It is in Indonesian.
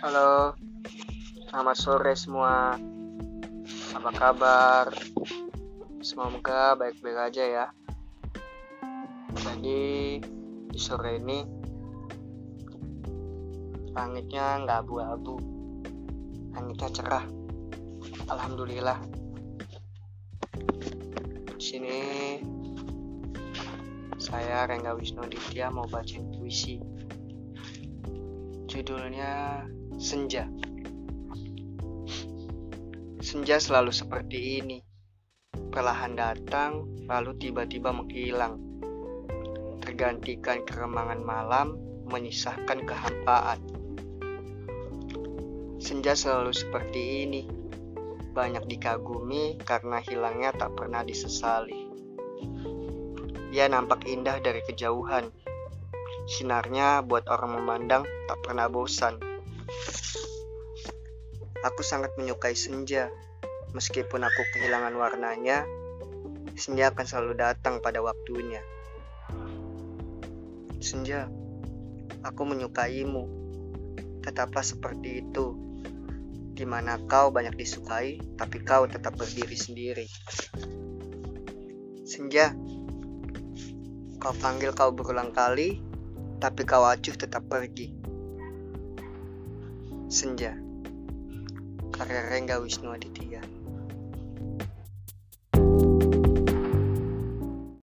Halo, selamat sore semua. Apa kabar? Semoga baik-baik aja ya. Jadi di sore ini langitnya nggak abu-abu, langitnya cerah. Alhamdulillah. Di sini saya Rengga Wisnu Ditya mau bacain puisi. Judulnya Senja. Senja selalu seperti ini. Perlahan datang, lalu tiba-tiba menghilang. Tergantikan keremangan malam, menyisahkan kehampaan. Senja selalu seperti ini. Banyak dikagumi karena hilangnya tak pernah disesali. Ia nampak indah dari kejauhan. Sinarnya buat orang memandang tak pernah bosan. Aku sangat menyukai senja. Meskipun aku kehilangan warnanya, senja akan selalu datang pada waktunya. Senja, aku menyukaimu. Tetaplah seperti itu. Di mana kau banyak disukai, tapi kau tetap berdiri sendiri. Senja, kau panggil kau berulang kali, tapi kau acuh tetap pergi. Senja, karya Rengga Wisnu Aditya.